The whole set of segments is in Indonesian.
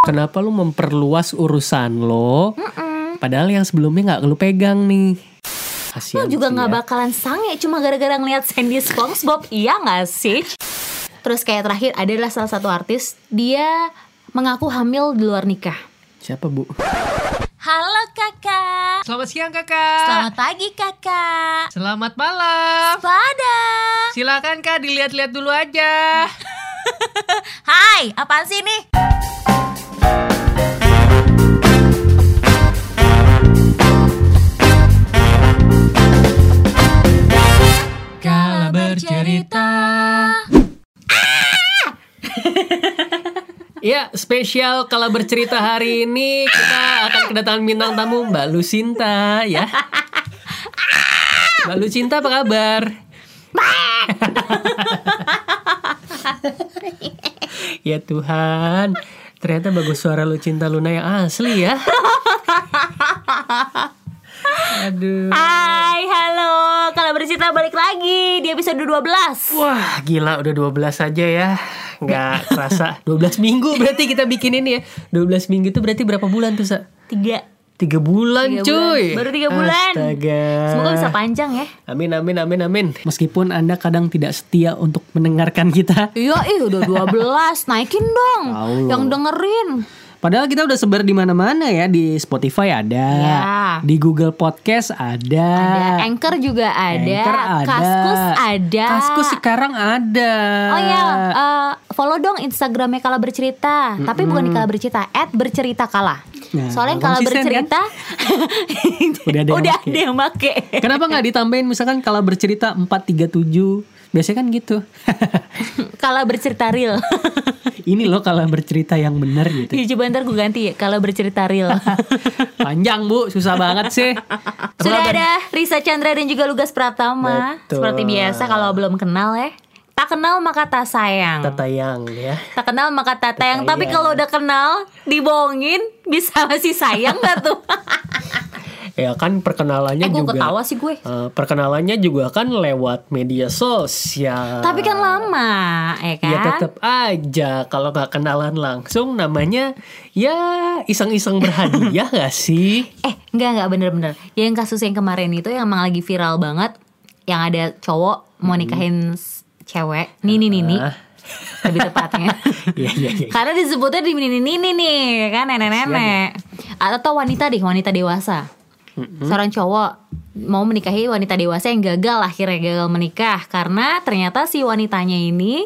Kenapa lu memperluas urusan lo? Padahal yang sebelumnya nggak lu pegang nih. Lo Kasian juga sih nggak ya. bakalan sange cuma gara-gara ngeliat Sandy SpongeBob, iya nggak sih? Terus kayak terakhir adalah salah satu artis dia mengaku hamil di luar nikah. Siapa bu? Halo kakak, Selamat siang kakak. selamat pagi kakak. Selamat malam. Pada. Silakan kak dilihat-lihat dulu aja. Hai, apaan sih nih? Kala bercerita. Iya, spesial kalau bercerita hari ini kita akan kedatangan bintang tamu Mbak Lucinta ya. Mbak Lucinta apa kabar? ya Tuhan, ternyata bagus suara Lucinta Luna yang asli ya. Aduh. Hai, halo. Kalau bercerita balik lagi di episode 12. Wah gila udah 12 aja ya Nggak terasa 12 minggu berarti kita bikin ini ya 12 minggu itu berarti berapa bulan tuh Sa? Tiga. 3 bulan Tiga cuy bulan. Baru tiga bulan. Astaga Semoga bisa panjang ya. Amin amin amin amin Meskipun anda kadang tidak setia untuk mendengarkan kita Iya, ih udah 12. Naikin dong. Loh. Yang dengerin. Padahal kita udah sebar di mana-mana ya Di Spotify ada Ya. Di Google Podcast ada Ada Anchor juga ada. Anchor ada Kaskus ada. Kaskus sekarang ada Oh ya, eh, follow dong Instagramnya Kala Bercerita. Tapi bukan di Kala Bercerita, at bercerita Kala. Nah, Soalnya Kala konsisten, Bercerita Udah ada yang udah ada yang make. Kenapa nggak ditambahin misalkan kalau bercerita 437 Biasanya kan gitu Kala Bercerita real. Ini loh kalau bercerita yang benar gitu Ya, coba ntar gue ganti ya, Kala Bercerita real. Panjang bu, susah banget sih Sudah ada Risa Chandra dan juga Lugas Pratama. Betul. Seperti biasa kalau belum kenal ya. Tak kenal maka tak sayang. Tatayang ya Tak kenal maka tak tayang. Tapi kalau udah kenal, dibohongin, bisa masih sayang gak tuh? Ya kan perkenalannya eh gue juga ketawa sih gue. eh, Perkenalannya juga kan lewat media sosial Tapi kan lama, ya kan? Ya tetap aja kalau nggak kenalan langsung namanya ya iseng-iseng berhadiah gak sih? Eh, enggak enggak bener-bener. Yang kasus yang kemarin itu yang emang lagi viral banget, yang ada cowok mau nikahin s- cewek, nini nini, Ah. lebih tepatnya. Iya iya iya. Karena disebutnya di nini nini nih, kan nenek-nenek. Atau wanita deh, wanita dewasa. Seorang cowok mau menikahi wanita dewasa yang gagal akhirnya gagal menikah karena ternyata si wanitanya ini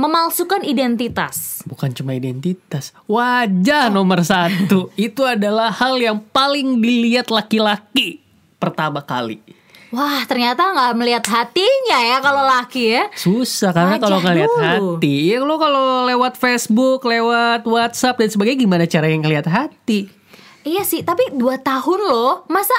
memalsukan identitas. Bukan cuma identitas, wajah nomor satu itu adalah hal yang paling dilihat laki-laki pertama kali. Wah, ternyata nggak melihat hatinya ya kalau laki ya. Susah karena kalau ngeliat dulu. hati, ya lo kalau lewat Facebook, lewat WhatsApp dan sebagainya gimana cara yang ngeliat hati? Iya sih, tapi dua tahun loh. Masa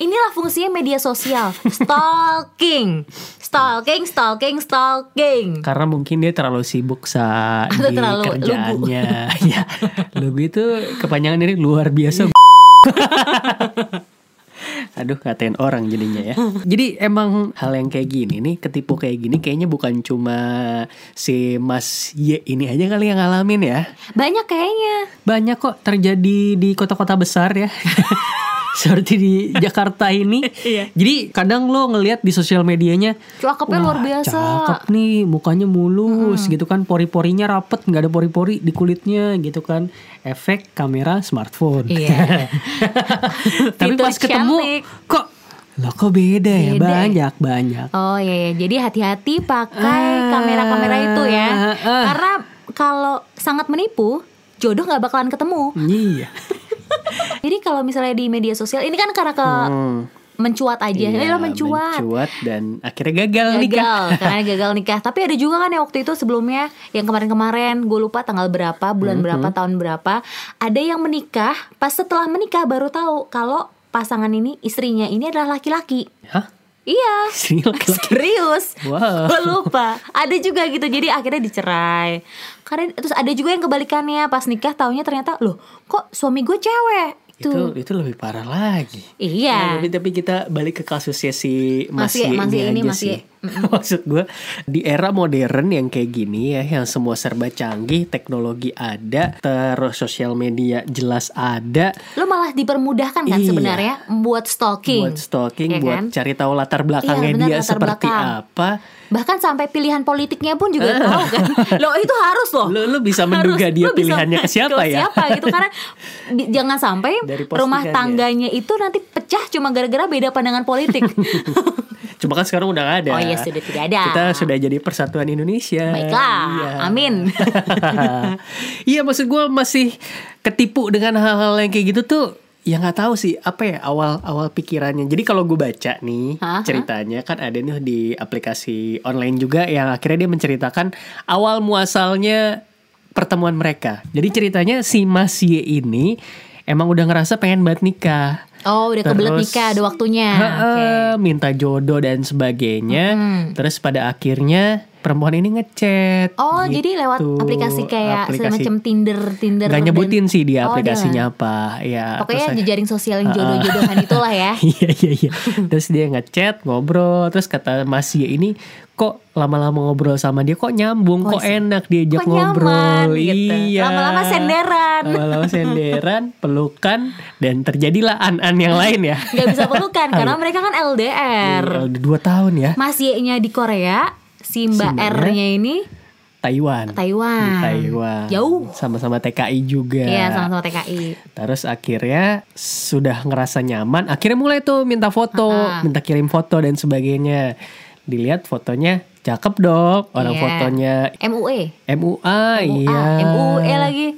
inilah fungsinya media sosial. Stalking. Stalking, stalking, stalking. Karena mungkin dia terlalu sibuk saat Atau di terlalu kerjaannya. ya, lugu itu kepanjangan ini luar biasa. Aduh ngatain orang jadinya ya Jadi emang hal yang kayak gini nih Ketipu kayak gini kayaknya bukan cuma Si Mas Y ini aja kali yang ngalamin ya Banyak kayaknya. Banyak kok terjadi di kota-kota besar ya Seperti di Jakarta ini Iya. Jadi kadang lo ngelihat di sosial medianya Cakepnya luar "Wah, biasa." Cakep nih mukanya mulus gitu kan Pori-porinya rapet nggak ada pori-pori di kulitnya gitu kan Efek kamera smartphone Iya. Tapi Fitur pas ketemu cantik. Kok Loh kok beda ya Beda. Banyak-banyak Oh iya, iya. jadi hati-hati Ah, pakai kamera-kamera itu ya. ah, ah. Karena kalau sangat menipu, jodoh nggak bakalan ketemu. Iya Jadi kalau misalnya di media sosial ini kan karena ke Hmm. mencuat aja, Iya, ini lo mencuat. mencuat dan akhirnya gagal, nikah. gagal karena gagal nikah tapi ada juga kan yang waktu itu sebelumnya yang kemarin-kemarin gue lupa tanggal berapa bulan Mm-hmm. berapa tahun berapa ada yang menikah pas setelah menikah baru tahu kalau pasangan ini istrinya ini adalah laki-laki Hah? iya laki-laki. serius Wow. gue lupa ada juga gitu jadi akhirnya dicerai karena terus ada juga yang kebalikannya pas nikah taunya ternyata loh kok suami gue cewek Itu itu lebih parah lagi. Iya. Nah, tapi, tapi kita balik ke kasusnya si Mas Mas Ye, Ye Mas Ye ini ini, aja Mas sih. Maksud gue di era modern yang kayak gini ya, yang semua serba canggih, teknologi ada, terus sosial media jelas ada, Lo malah dipermudahkan kan Iya. sebenarnya buat stalking. buat stalking, Iya buat kan? cari tahu latar belakangnya Iya, dia latar seperti belakang. apa. Bahkan sampai pilihan politiknya pun juga tahu kan. Lo itu harus loh. Lu lu bisa menduga Harus- dia lo bisa pilihannya ke siapa ke ya? siapa gitu karena jangan sampai rumah tangganya itu nanti pecah cuma gara-gara beda pandangan politik. Cuma kan sekarang udah gak ada. Oh iya, sudah tidak ada. Kita sudah jadi persatuan Indonesia. Baiklah, Iya. amin. iya maksud gue masih ketipu dengan hal-hal yang kayak gitu tuh ya nggak tahu sih apa ya awal awal pikirannya jadi kalau gue baca nih Hah? ceritanya kan ada nih di aplikasi online juga yang akhirnya dia menceritakan awal muasalnya pertemuan mereka jadi ceritanya si Mas Ye ini emang udah ngerasa pengen banget nikah Oh, udah kebelet Terus- nikah, ada waktunya. Oke. minta jodoh dan sebagainya. Hmm. Terus pada akhirnya perempuan ini ngechat. Oh, gitu. jadi lewat aplikasi kayak Aplikasi. semacam Tinder, Tinder. Gak dan- nyebutin sih dia Oh, aplikasinya apa. Ya. Pokoknya terus- jejaring sosial yang jodoh-jodohan itulah ya. Iya iya iya. Terus dia ngechat, ngobrol, terus kata Mas Ye ini kok lama-lama ngobrol sama dia kok nyambung, Oh, kok enak diajak Kok nyaman ngobrol. gitu. Iya. Lama-lama senderan. Lama-lama senderan, pelukan dan terjadilah an-an yang lain ya. Gak bisa pelukan karena mereka kan LDR. Iya, dua tahun ya. Mas Y-nya di Korea, si Mbak Si R-nya ini Taiwan. Taiwan. Di Taiwan. Jauh. Sama-sama TKI juga. Iya, sama-sama TKI. Terus akhirnya sudah ngerasa nyaman, akhirnya mulai tuh minta foto, Ah. minta kirim foto dan sebagainya. Dilihat fotonya cakep dong, orang Iya. fotonya MUE. MUA, iya. Ah, MUE lagi.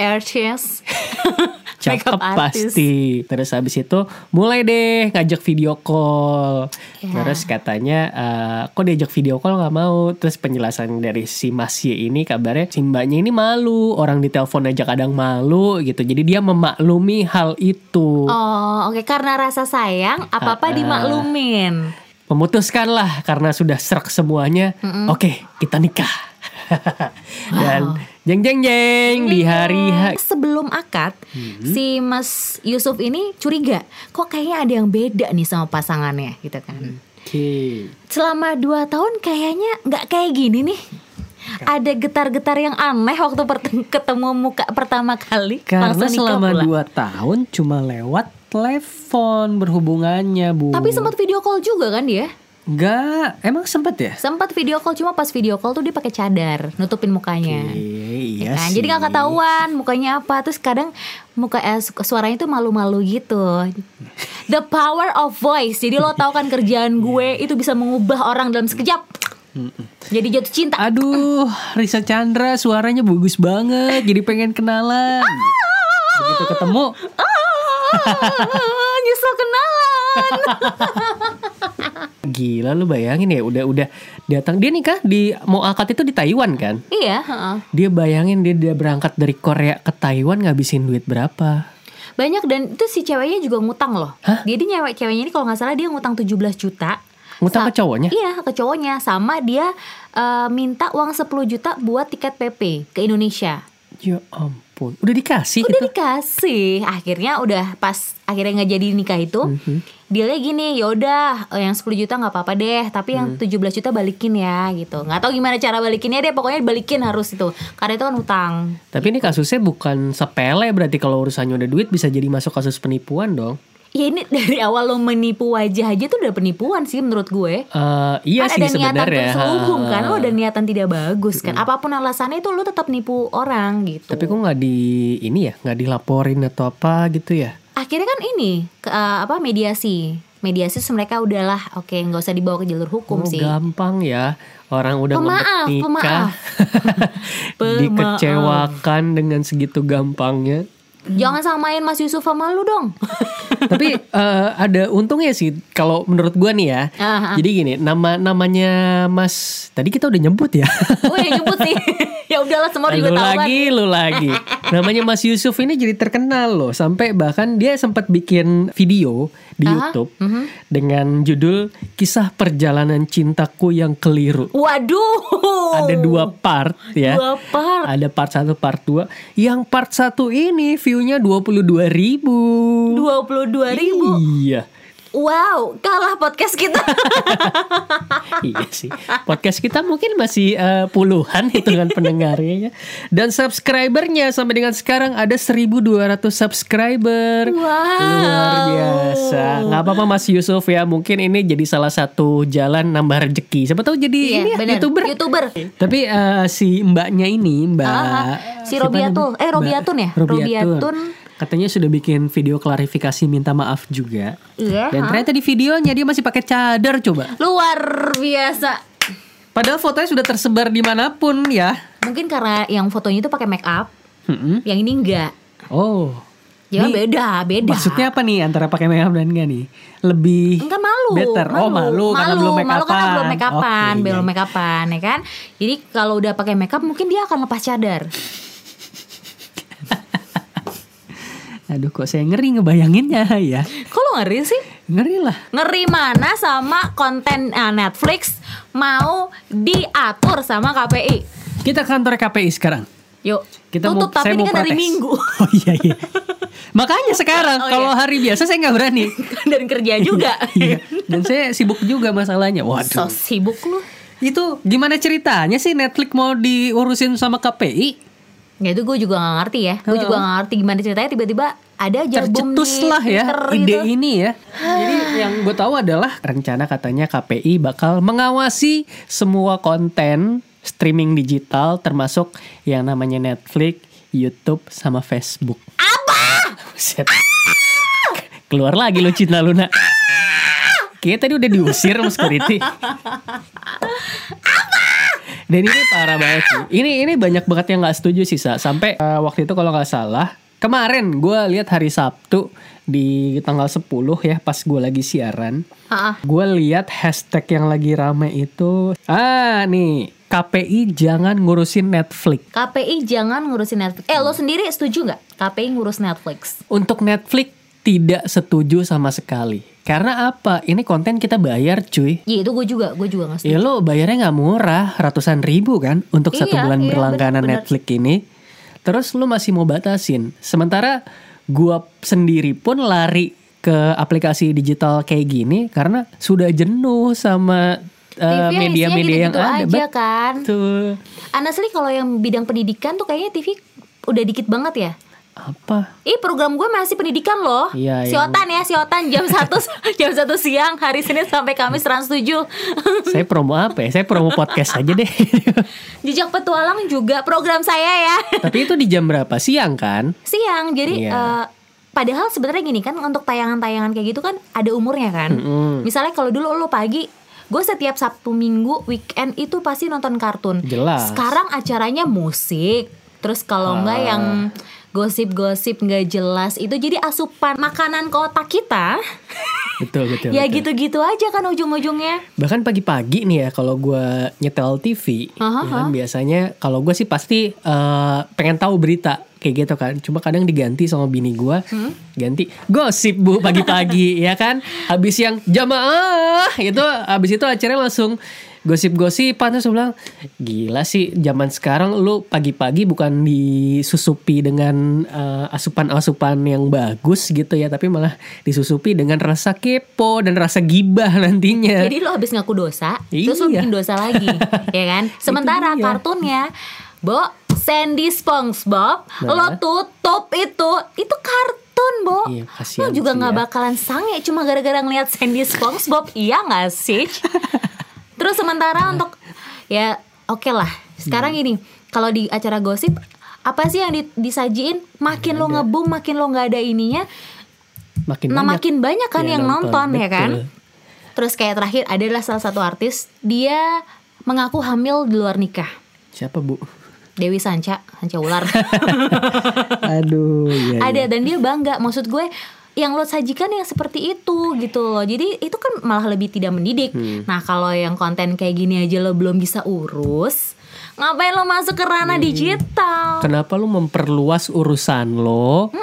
Airchess. Cakep pasti. Terus habis itu mulai deh ngajak video call. Iya. Terus katanya eh, kok diajak video call nggak mau. Terus penjelasan dari si Mas Ye ini kabarnya si mbaknya ini malu. Orang ditelepon aja kadang malu gitu. Jadi dia memaklumi hal itu. Oh, oke karena rasa sayang apa-apa Ah. dimaklumin. Memutuskanlah karena sudah serak semuanya. Oke, kita nikah. Dan jeng jeng jeng di hari H. Sebelum akad, Hmm. si Mas Yusuf ini curiga, kok kayaknya ada yang beda nih sama pasangannya, gitu kan. Oke. Selama dua tahun kayaknya nggak kayak gini nih. Ada getar-getar yang aneh waktu ketemu muka pertama kali. Karena selama pula. dua tahun cuma lewat telepon berhubungannya bu. Tapi sempat video call juga kan dia? Enggak, emang sempet ya? Sempat video call cuma pas video call tuh dia pakai cadar, nutupin mukanya. Iya, Ya iya kan? sih. Jadi gak ketahuan mukanya apa Terus kadang muka eh, su- suaranya tuh malu-malu gitu The power of voice Jadi lo tau kan kerjaan gue Itu bisa mengubah orang dalam sekejap Jadi jatuh cinta Aduh, Risa Chandra suaranya bagus banget. Jadi pengen kenalan. Begitu ketemu, ah, Nyesel kenalan gila lu bayangin ya udah udah datang dia nikah di mau akad itu di Taiwan kan? Iya heeh. Dia bayangin dia, dia berangkat dari Korea ke Taiwan ngabisin duit berapa? Banyak dan itu si ceweknya juga ngutang loh Hah? Jadi cewek ceweknya ini kalau nggak salah dia ngutang 17 juta Ngutang Sa- ke cowoknya? Iya ke cowoknya Sama dia eh, minta uang 10 juta buat tiket PP ke Indonesia Ya ampun, udah dikasih udah itu? dikasih akhirnya udah pas akhirnya nggak jadi nikah itu Mhm. dia gini yaudah eh, yang 10 juta nggak apa-apa deh tapi yang Mhm. 17 juta balikin ya gitu nggak tahu gimana cara balikinnya deh pokoknya balikin harus itu karena itu kan utang Tapi ini kasusnya bukan sepele berarti kalau urusannya udah duit bisa jadi masuk kasus penipuan dong. Ya ini dari awal lo menipu wajah aja tuh udah penipuan sih menurut gue Eh, iya kan sih ada niatan terselubung kan lo ada niatan tidak bagus kan apa pun alasannya itu lo tetap nipu orang gitu Tapi kok nggak di ini ya, nggak dilaporin atau apa gitu ya? akhirnya kan ini ke, eh, apa mediasi mediasi mereka udahlah oke nggak usah dibawa ke jalur hukum Oh, sih gampang ya. Orang udah Pemaaf, ngempet nikah. Pemaaf. Dikecewakan dengan segitu gampangnya. Jangan samain Mas Yusuf sama lu dong. Tapi eh, ada untungnya sih kalau menurut gua nih ya. Ah. Jadi gini, nama namanya Mas tadi kita udah nyebut ya. Oh ya nyebut sih. ya udahlah semua juga lu tahu kan. lagi, lu lagi. Namanya Mas Yusuf ini jadi terkenal loh sampai bahkan dia sempat bikin video di Aha, YouTube mhm. dengan judul Kisah Perjalanan Cintaku yang Keliru. Waduh. Ada dua part ya. Dua part. Ada part 1, part 2. Yang part 1 ini view-nya 22 ribu. 22 ribu. Iya. Wow, kalah podcast kita. iya sih. Podcast kita mungkin masih eh, puluhan hitungan pendengarnya. ya. Dan subscribernya sampai dengan sekarang ada 1200 subscriber. Wow. Luar biasa. Nggak apa-apa Mas Yusuf ya. Mungkin ini jadi salah satu jalan nambah rezeki. Siapa tahu jadi Iya, ini ya. YouTuber. YouTuber. Tapi eh, si mbaknya ini, Mbak Ah, si Robiatul. namanya? Eh, Robiatun ya? Robiatun. Robiatun. Katanya sudah bikin video klarifikasi minta maaf juga. Iya. Dan ternyata di videonya dia masih pakai cadar coba. Luar biasa. Padahal fotonya sudah tersebar di mana pun ya. Mungkin karena yang fotonya itu pakai make up, Mm-mm. yang ini enggak. Oh. Ya Ini beda, beda. Maksudnya apa nih antara pakai makeup dan enggak nih? Lebih Enggak malu, better. Oh, malu, karena belum make malu karena belum make upan, Oke, belum make upan, ya kan? Jadi kalau udah pakai make up mungkin dia akan lepas cadar. Aduh, kok saya ngeri ngebayanginnya ya. Kok lo ngeri sih? Ngeri lah. Ngeri mana sama konten eh, Netflix mau diatur sama KPI? Kita kantor KPI sekarang. Yuk, Kita tutup mau, saya tapi ini kan dari. Minggu Oh iya iya. Makanya sekarang Oh, kalau iya. hari biasa saya nggak berani. dan kerja juga. Iya. Dan saya sibuk juga masalahnya. so Waduh. sibuk lu. Itu gimana ceritanya sih Netflix mau diurusin sama KPI? Ya itu gue juga gak ngerti ya Gue juga gak ngerti gimana ceritanya Tiba-tiba ada aja tercetus lah ya Twitter ide gitu. ini ya. Jadi yang gue tahu adalah rencana katanya KPI bakal mengawasi semua konten streaming digital termasuk yang namanya Netflix, YouTube sama Facebook. Apa? Buset. Keluar lagi lo Cinta Luna. Kayaknya tadi udah diusir sama security. Dan ini parah banget sih. Ini ini banyak banget yang nggak setuju sih Sa. Sampai eh, waktu itu kalau nggak salah kemarin gue lihat hari Sabtu di tanggal 10 ya pas gue lagi siaran. Gue lihat hashtag yang lagi rame itu ah nih KPI jangan ngurusin Netflix. KPI jangan ngurusin Netflix Eh lo sendiri setuju gak? KPI ngurus Netflix Untuk Netflix tidak setuju sama sekali. Karena apa? Ini konten kita bayar cuy. Iya itu gue juga Gue juga gak setuju Ya lo bayarnya nggak murah, ratusan ribu kan untuk satu Iya, bulan iya, berlangganan bener-bener. Netflix ini. Terus lo masih mau batasin. Sementara gua sendiri pun lari ke aplikasi digital kayak gini karena sudah jenuh sama yang media-media yang gitu-gitu ada. aja kan Betul. Honestly kalau yang bidang pendidikan tuh kayaknya TV udah dikit banget ya Apa? Ih program gue masih pendidikan loh Iya, yang- Siotan ya Siotan jam 1 jam 1 siang Hari Senin sampai Kamis Trans 7 Saya promo apa ya? Saya promo podcast aja deh. Jejak petualang juga program saya ya Tapi itu di jam berapa? Siang kan? Siang jadi Iya. eh, Padahal sebenarnya gini kan Untuk tayangan-tayangan kayak gitu kan Ada umurnya kan Mm-mm. Misalnya kalau dulu lo pagi Gue setiap Sabtu Minggu weekend itu pasti nonton kartun. Jelas. Sekarang acaranya musik. Terus kalau enggak Ah. yang gosip-gosip nggak jelas itu jadi asupan makanan ke otak kita. Betul betul. ya betul. gitu-gitu aja kan ujung-ujungnya. Bahkan pagi-pagi nih ya kalau gue nyetel TV, Aha, ya kan, biasanya kalau gue sih pasti eh, pengen tahu berita kayak gitu kan. Cuma kadang diganti sama bini gue, Hmm? ganti gosip bu pagi-pagi ya kan. Habis yang jamaah itu, habis itu acaranya langsung gosip-gosipan terus bilang gila sih zaman sekarang lu pagi-pagi bukan disusupi dengan eh, asupan-asupan yang bagus gitu ya tapi malah disusupi dengan rasa kepo dan rasa gibah nantinya Jadi lo habis ngaku dosa, terus lo Iya. bikin dosa lagi, ya kan? Sementara kartunnya, Bo, Sandy SpongeBob, lo Nah. tutup itu, itu kartun, Bo. Iya, lo juga nggak ya. bakalan sange cuma gara-gara ngeliat Sandy SpongeBob, iya nggak sih? Terus sementara untuk ya oke lah. Sekarang Hmm. gini, kalau di acara gosip apa sih yang di- disajiin? Makin lo ngebum, makin lo nggak ada ininya, makin nah banyak makin banyak kan yang yang nonton, nonton, ya kan? Terus kayak terakhir adalah salah satu artis dia mengaku hamil di luar nikah. siapa bu Dewi Sanca, Sanca Ular. aduh iya, Ada iya. dan dia bangga. Maksud gue yang lo sajikan yang seperti itu gitu loh. Jadi itu kan malah lebih tidak mendidik. Hmm. Nah, kalau yang konten kayak gini aja lo belum bisa urus, Ngapain lo masuk ke ranah digital? Kenapa lu memperluas urusan lo?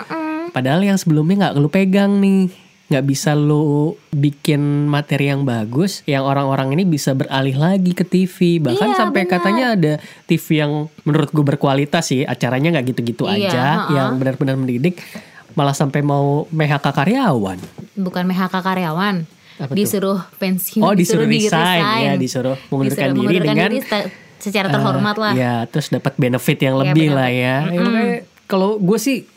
Padahal yang sebelumnya nggak lu pegang nih. Nggak bisa lu bikin materi yang bagus, yang orang-orang ini bisa beralih lagi ke TV. Bahkan Iya, sampai benar. katanya ada TV yang menurut gue berkualitas sih, acaranya nggak gitu-gitu Iya, aja, ha-ha. yang benar-benar mendidik. Malah sampai mau PHK karyawan. Bukan PHK karyawan. Apa tuh? disuruh pensiun, Oh disuruh di resign, ya disuruh mengundurkan Disuruh diri mengundurkan dengan diri se- secara terhormat lah. Ya, terus dapat benefit yang Iya, lebih benefit. lah ya. Ya, makanya Kalau gue sih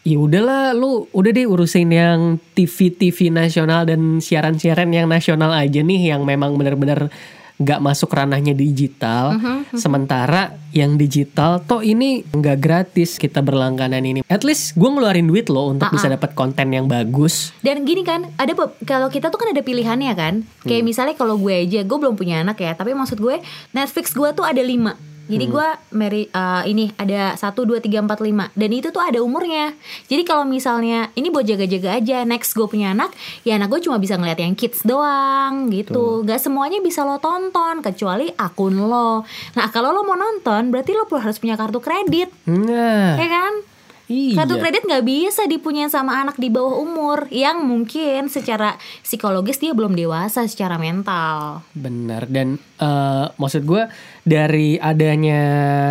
ya udahlah lu udah deh urusin yang TV-TV nasional dan siaran-siaran yang nasional aja nih yang memang benar-benar nggak masuk ranahnya digital. Mm-hmm, Sementara yang digital toh ini nggak gratis kita berlangganan ini. At least gue ngeluarin duit loh untuk bisa dapat konten yang bagus. Dan gini kan, ada kalau kita tuh kan ada pilihannya kan. Kayak Hmm. misalnya kalau gue aja, gue belum punya anak ya, tapi maksud gue Netflix gue tuh ada lima. Jadi Hmm. gue meri eh, ini ada satu dua tiga empat lima dan itu tuh ada umurnya. Jadi kalau misalnya ini buat jaga-jaga aja. Next gue punya anak, ya anak gue cuma bisa ngeliat yang kids doang gitu. Gak semuanya bisa lo tonton kecuali akun lo. Nah kalau lo mau nonton, berarti lo harus punya kartu kredit, Nah, ya kan? Iya. Kartu kredit nggak bisa dipunyai sama anak di bawah umur. Yang mungkin secara psikologis dia belum dewasa secara mental. Benar. Dan eh, maksud gue dari adanya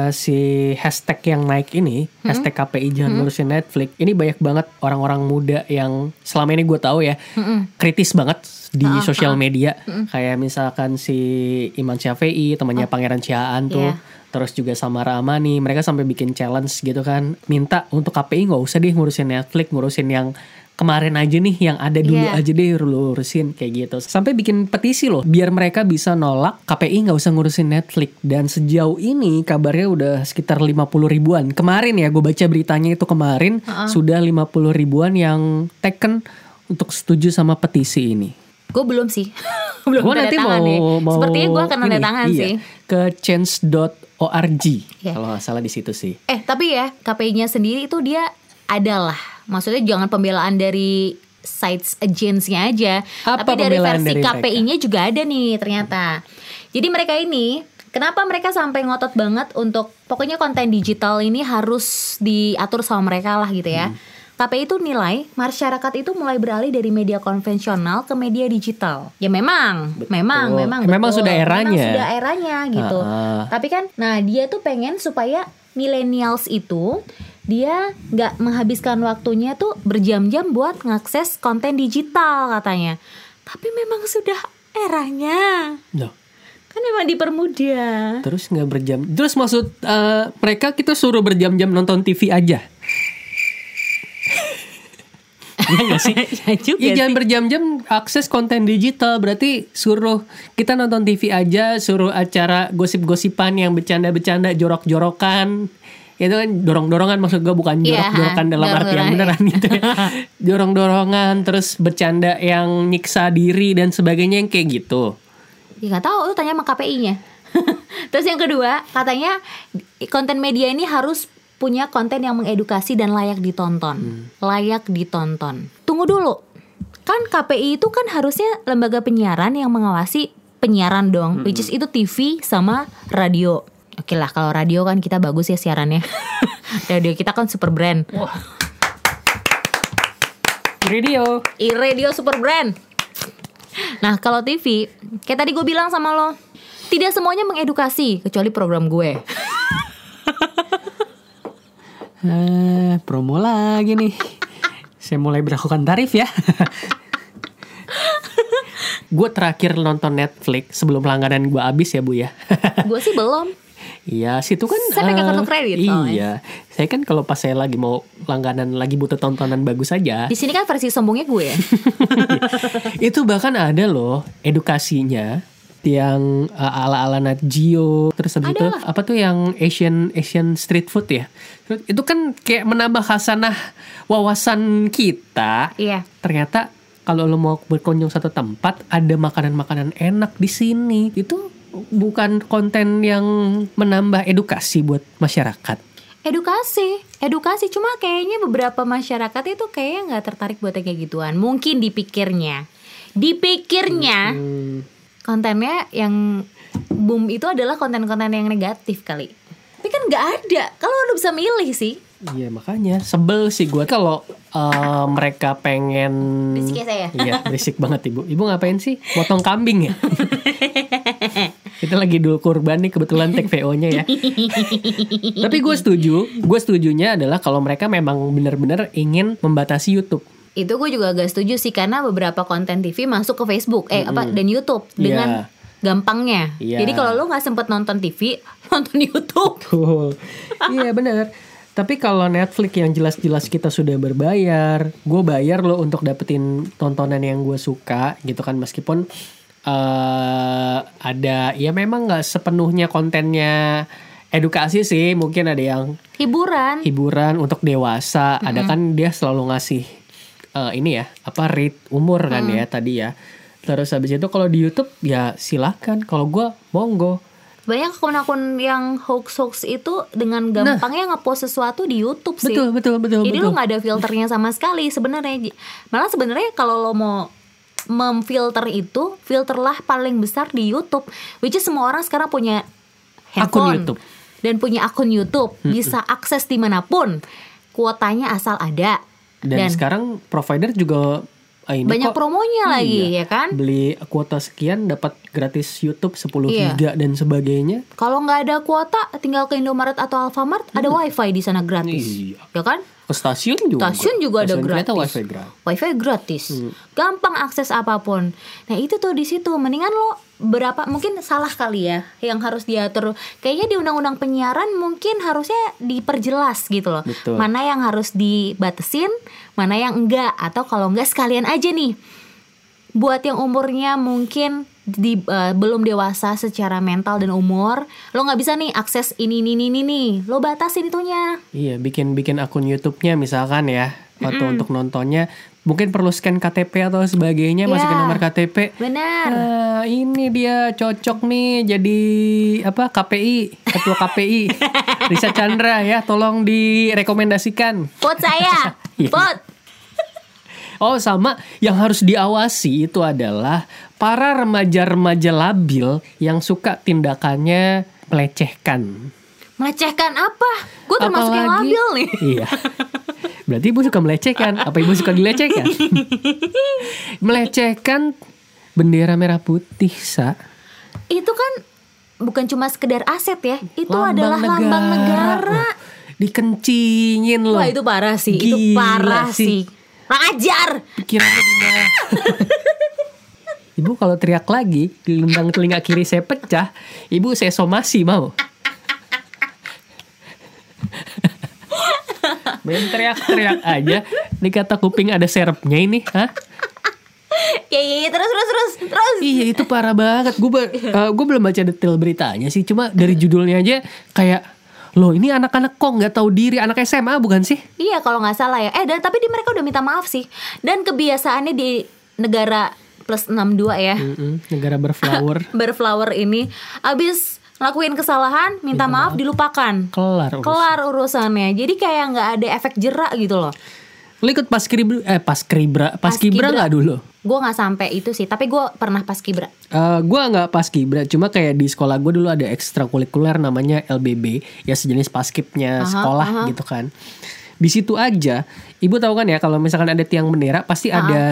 si hashtag yang naik ini hashtag KPI jangan ngurusin Netflix ini banyak banget orang-orang muda yang selama ini gue tahu ya kritis banget di sosial media. Kayak misalkan si Iman Syafi'i temannya Pangeran Ciaan tuh. Iya. Terus juga sama Ramani mereka sampai bikin challenge gitu kan. Minta untuk KPI nggak usah deh ngurusin Netflix ngurusin yang kemarin aja nih yang ada dulu Iya. aja deh lu urusin kayak gitu. Sampai bikin petisi loh biar mereka bisa nolak KPI nggak usah ngurusin Netflix. Dan sejauh ini kabarnya udah sekitar 50 ribuan. Kemarin ya gue baca beritanya itu kemarin sudah 50 ribuan yang taken untuk setuju sama petisi ini. Gue belum sih, belum gue nanti mau, nih. mau Sepertinya gue akan tanda tangan iya, sih. ke change.org Iya. kalau nggak salah di situ sih Eh tapi ya KPI-nya sendiri itu dia adalah, maksudnya jangan pembelaan dari sites agency-nya aja, Apa tapi dari versi? KPI-nya juga ada nih ternyata. Jadi mereka ini Kenapa mereka sampai ngotot banget untuk pokoknya konten digital ini harus diatur sama mereka lah gitu ya. Hmm. KPI itu nilai masyarakat itu mulai beralih dari media konvensional ke media digital. Ya memang, memang, memang, Memang betul. sudah eranya. Memang sudah eranya gitu. Ah, ah. Tapi kan, nah dia tuh pengen supaya millennials itu dia nggak menghabiskan waktunya tuh berjam-jam buat ngakses konten digital katanya. Tapi memang sudah eranya. Loh, Kan memang dipermudah. terus nggak berjam terus maksud eh, mereka kita suruh berjam-jam nonton TV aja Iya nggak sih? ya juga Iya jangan sih. berjam-jam akses konten digital berarti suruh kita nonton TV aja suruh acara gosip-gosipan yang bercanda-bercanda jorok-jorokan itu kan dorong-dorongan maksud gue bukan Iya, jorok-jorokan dalam arti yang beneran gitu ya. dorong-dorongan terus bercanda yang nyiksa diri dan sebagainya yang kayak gitu Ya nggak tahu, lu tanya sama KPI-nya. Terus yang kedua, katanya konten media ini harus punya konten yang mengedukasi dan layak ditonton. Layak ditonton. Tunggu dulu. Kan KPI itu kan harusnya lembaga penyiaran yang mengawasi penyiaran dong, which is itu TV sama radio. Oke lah, kalau radio kan kita bagus ya siarannya. radio kita kan super brand. radio I-radio super brand. Nah kalau TV, kayak tadi gue bilang sama lo, tidak semuanya mengedukasi kecuali program gue. Eh, promo lagi nih. Saya mulai berlakukan tarif ya. gue terakhir nonton Netflix sebelum langganan gue habis ya bu ya. gue sih belum. Iya, situ kan. Saya pegang eh, kartu kredit soalnya. Iya, saya kan kalau pas saya lagi mau langganan lagi butuh tontonan bagus aja. Di sini kan versi sombongnya gue. itu bahkan ada loh edukasinya yang uh, ala-ala Nat Geo terus habis itu apa tuh yang Asian Asian street food ya? Itu kan kayak menambah khasanah wawasan kita. Iya. ternyata kalau lo mau berkunjung satu tempat ada makanan-makanan enak di sini. Itu bukan konten yang menambah edukasi buat masyarakat. Edukasi, edukasi. Cuma kayaknya beberapa masyarakat itu kayaknya nggak tertarik buat kayak gituan. Mungkin dipikirnya, dipikirnya Hmm, kontennya yang boom itu adalah konten-konten yang negatif kali. Tapi kan nggak ada. Kalau lu bisa milih sih. Iya makanya sebel sih gue kalau eh, mereka pengen Berisik ya saya? Iya berisik banget ibu. Ibu ngapain sih? Potong kambing ya? Kita lagi dulu kurban nih kebetulan tag VO-nya ya. Tapi gue setuju. Gue setujunya adalah kalau mereka memang benar-benar ingin membatasi YouTube. Itu gue juga agak setuju sih karena beberapa konten TV masuk ke Facebook eh apa dan YouTube dengan Iya. gampangnya. Iya. Jadi kalau lu nggak sempet nonton TV, nonton YouTube. Betul. iya benar. Tapi kalau Netflix yang jelas-jelas kita sudah berbayar, gue bayar loh untuk dapetin tontonan yang gue suka gitu kan meskipun eh ada ya memang nggak sepenuhnya kontennya edukasi sih mungkin ada yang Hiburan. hiburan untuk dewasa ada kan dia selalu ngasih eh, ini ya apa rate umur kan ya tadi ya terus habis itu kalau di YouTube ya silahkan kalau gue monggo Banyak akun-akun yang hoax-hoax itu dengan gampangnya ngepost sesuatu di YouTube sih. betul betul betul Jadi betul lu nggak ada filternya sama sekali sebenarnya. Malah sebenarnya kalau lo mau memfilter itu, filterlah paling besar di YouTube. Which is semua orang sekarang punya Akun handphone YouTube. dan punya akun YouTube, bisa akses di mana pun. Kuotanya asal ada dan, sekarang provider juga ah, ini banyak kok, promonya lagi iya, ya kan. beli kuota sekian dapat gratis YouTube 10 Iya. giga dan sebagainya Kalau nggak ada kuota, tinggal ke Indomaret atau Alfamart, ada WiFi di sana gratis, Iya. ya kan? Ke stasiun juga Stasiun juga ada Stasiun kereta gratis. wifi gratis WiFi gratis. Gampang akses apa pun. Nah, itu tuh di situ mendingan lo berapa mungkin salah kali ya yang harus diatur. Kayaknya di undang-undang penyiaran mungkin harusnya diperjelas gitu loh. Betul. Mana yang harus dibatasin, mana yang enggak atau kalau enggak sekalian aja nih. Buat yang umurnya mungkin di eh, belum dewasa secara mental dan umur, lo nggak bisa nih akses ini ini ini ini. Lo batasin itunya. iya bikin bikin akun YouTube-nya misalkan ya atau untuk nontonnya mungkin perlu scan KTP atau sebagainya masukin Iya. nomor KTP Benar. Ah, ini dia cocok nih jadi apa KPI ketua KPI Risa Chandra ya tolong direkomendasikan Vote saya. Iya. Oh sama yang harus diawasi itu adalah para remaja-remaja labil yang suka tindakannya melecehkan. Melecehkan apa? Gue termasuk yang Apalagi- labil nih. Iya. Berarti ibu suka melecehkan. Apa ibu suka dilecehkan? melecehkan bendera merah putih, Sa. Itu kan bukan cuma sekedar aset ya. Itu Lambang adalah lambang negara. Wah, Dikencingin loh. Wah itu parah sih. itu Gila parah sih. sih. Ajar. Pikirannya di mana? Ibu kalau teriak lagi, gelendang telinga kiri saya pecah, ibu saya somasi mau. Main teriak-teriak aja, dikata kuping ada serepnya ini, hah? Ya, ya, ya, terus terus terus terus. Iya itu parah banget. Gue gue belum baca detail beritanya sih, cuma dari judulnya aja kayak loh ini anak-anak kok nggak tahu diri anak SMA bukan sih? Iya kalau nggak salah ya. Eh dan tapi di mereka udah minta maaf sih. Dan kebiasaannya di negara plus 62 ya. Mm-mm, negara berflower, Berflower ini abis ngelakuin kesalahan minta maaf dilupakan. kelar. urus. Kelar urusannya. Jadi kayak nggak ada efek jerak gitu loh. Lu ikut pas kribra, eh pas kribra, pas kibra Paskibra. nggak dulu? Gue nggak sampai itu sih, tapi gue pernah pas kibra. Eh gue nggak pas kibra, cuma kayak di sekolah gue dulu ada ekstrakurikuler namanya LBB, ya sejenis paskibnya Aha, sekolah aha. gitu kan. Di situ aja, ibu tahu kan ya kalau misalkan ada tiang bendera pasti ada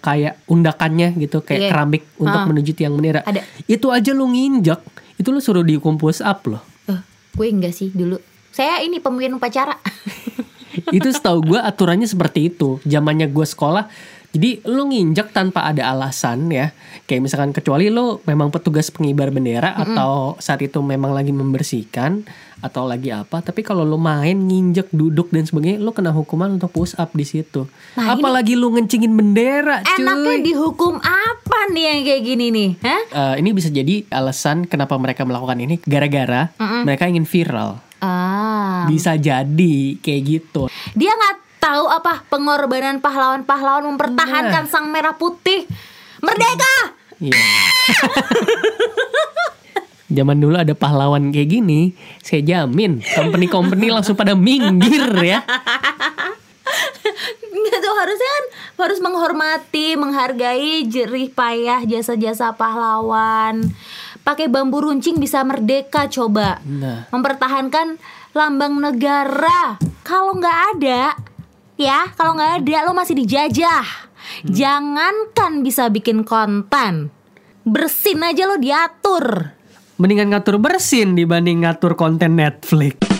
kayak undakannya gitu, kayak Iya. keramik untuk Ah. menuju tiang bendera. Ada. Itu aja lu nginjak, itu lu suruh dihukum push up loh. Eh, gue enggak sih dulu. Saya ini pemimpin upacara. itu setahu gue aturannya seperti itu zamannya gue sekolah jadi lu nginjek tanpa ada alasan ya kayak misalkan kecuali lu memang petugas pengibar bendera atau saat itu memang lagi membersihkan atau lagi apa tapi kalau lu main nginjek duduk dan sebagainya lu kena hukuman untuk push up di situ Nah, ini- apalagi lu ngencingin bendera cuy Enaknya dihukum apa nih yang kayak gini nih? Hah? Eh, ini bisa jadi alasan kenapa mereka melakukan ini gara-gara mereka ingin viral Ah. bisa jadi kayak gitu Dia nggak tahu apa pengorbanan pahlawan-pahlawan mempertahankan sang merah putih. Merdeka! Iya. Zaman dulu ada pahlawan kayak gini, saya jamin company-company langsung pada minggir ya. Nggak tuh harusnya kan harus menghormati, menghargai jerih payah jasa-jasa pahlawan. Pakai bambu runcing bisa merdeka coba. Nah. Mempertahankan lambang negara. Kalau nggak ada, ya kalau nggak ada lo masih dijajah. Jangankan bisa bikin konten, bersin aja lo diatur. Mendingan ngatur bersin dibanding ngatur konten Netflix.